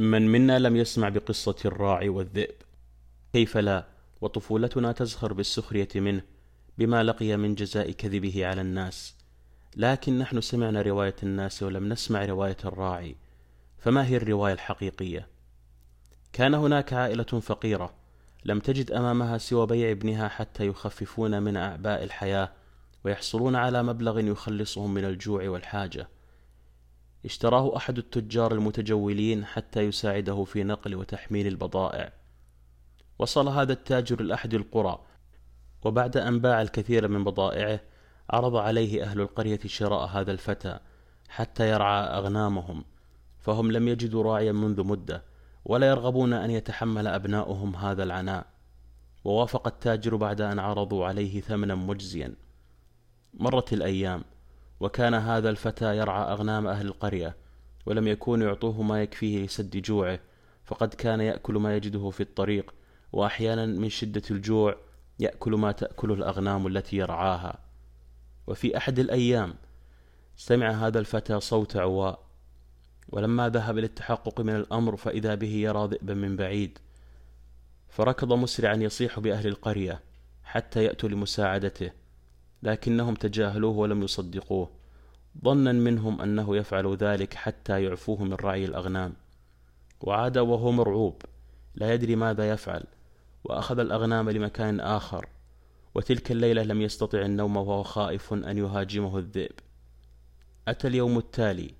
من منا لم يسمع بقصة الراعي والذئب. كيف لا؟ وطفولتنا تزخر بالسخرية منه بما لقي من جزاء كذبه على الناس. لكن نحن سمعنا رواية الناس ولم نسمع رواية الراعي. فما هي الرواية الحقيقية؟ كان هناك عائلة فقيرة لم تجد أمامها سوى بيع ابنها حتى يخففون من أعباء الحياة ويحصلون على مبلغ يخلصهم من الجوع والحاجة. اشتراه أحد التجار المتجولين حتى يساعده في نقل وتحميل البضائع. وصل هذا التاجر لأحد القرى وبعد أن باع الكثير من بضائعه عرض عليه أهل القرية شراء هذا الفتى حتى يرعى أغنامهم فهم لم يجدوا راعيا منذ مدة ولا يرغبون أن يتحمل أبناؤهم هذا العناء. ووافق التاجر بعد أن عرضوا عليه ثمنا مجزيا. مرت الأيام وكان هذا الفتى يرعى أغنام أهل القرية ولم يكونوا يعطوه ما يكفيه لسد جوعه فقد كان يأكل ما يجده في الطريق وأحيانا من شدة الجوع يأكل ما تأكله الأغنام التي يرعاها. وفي أحد الأيام سمع هذا الفتى صوت عواء ولما ذهب للتحقق من الأمر فإذا به يرى ذئبا من بعيد فركض مسرعا يصيح بأهل القرية حتى يأتوا لمساعدته. لكنهم تجاهلوه ولم يصدقوه. ظنا منهم أنه يفعل ذلك حتى يعفوه من رعي الأغنام. وعاد وهو مرعوب لا يدري ماذا يفعل وأخذ الأغنام لمكان آخر. وتلك الليلة لم يستطع النوم وهو خائف أن يهاجمه الذئب. أتى اليوم التالي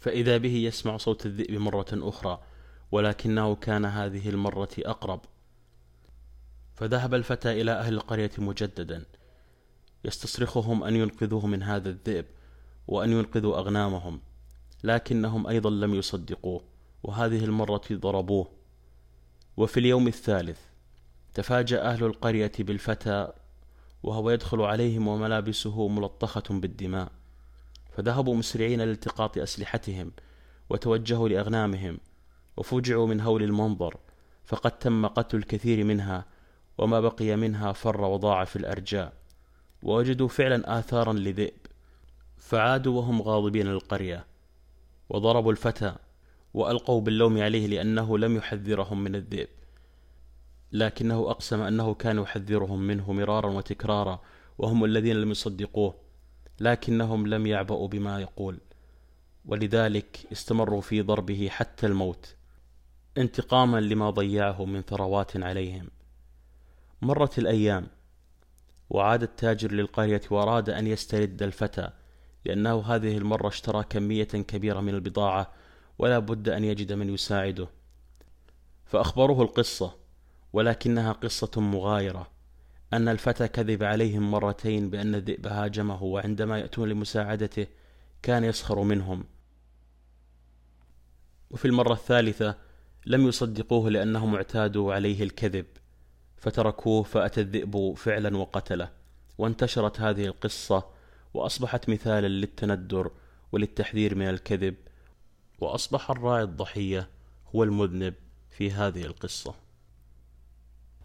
فإذا به يسمع صوت الذئب مرة أخرى ولكنه كان هذه المرة أقرب. فذهب الفتى إلى أهل القرية مجددا. يستصرخهم أن ينقذوه من هذا الذئب وأن ينقذوا أغنامهم لكنهم أيضا لم يصدقوه وهذه المرة ضربوه. وفي اليوم الثالث تفاجأ أهل القرية بالفتى وهو يدخل عليهم وملابسه ملطخة بالدماء فذهبوا مسرعين لالتقاط أسلحتهم وتوجهوا لأغنامهم وفوجعوا من هول المنظر فقد تم قتل الكثير منها وما بقي منها فر وضاع في الأرجاء. ووجدوا فعلا آثارا لذئب فعادوا وهم غاضبين للقرية وضربوا الفتى وألقوا باللوم عليه لأنه لم يحذرهم من الذئب لكنه أقسم أنه كان يحذرهم منه مرارا وتكرارا وهم الذين لم يصدقوه لكنهم لم يعبأوا بما يقول ولذلك استمروا في ضربه حتى الموت انتقاما لما ضيعه من ثروات عليهم. مرت الأيام وعاد التاجر للقرية وأراد أن يسترد الفتى لأنه هذه المرة اشترى كمية كبيرة من البضاعة ولا بد أن يجد من يساعده. فأخبروه القصة ولكنها قصة مغايرة أن الفتى كذب عليهم مرتين بأن الذئب هاجمه وعندما يأتون لمساعدته كان يسخر منهم. وفي المرة الثالثة لم يصدقوه لأنهم اعتادوا عليه الكذب. فتركوه فأتى الذئب فعلا وقتله. وانتشرت هذه القصة وأصبحت مثالا للتندر وللتحذير من الكذب. وأصبح الراعي الضحية هو المذنب في هذه القصة.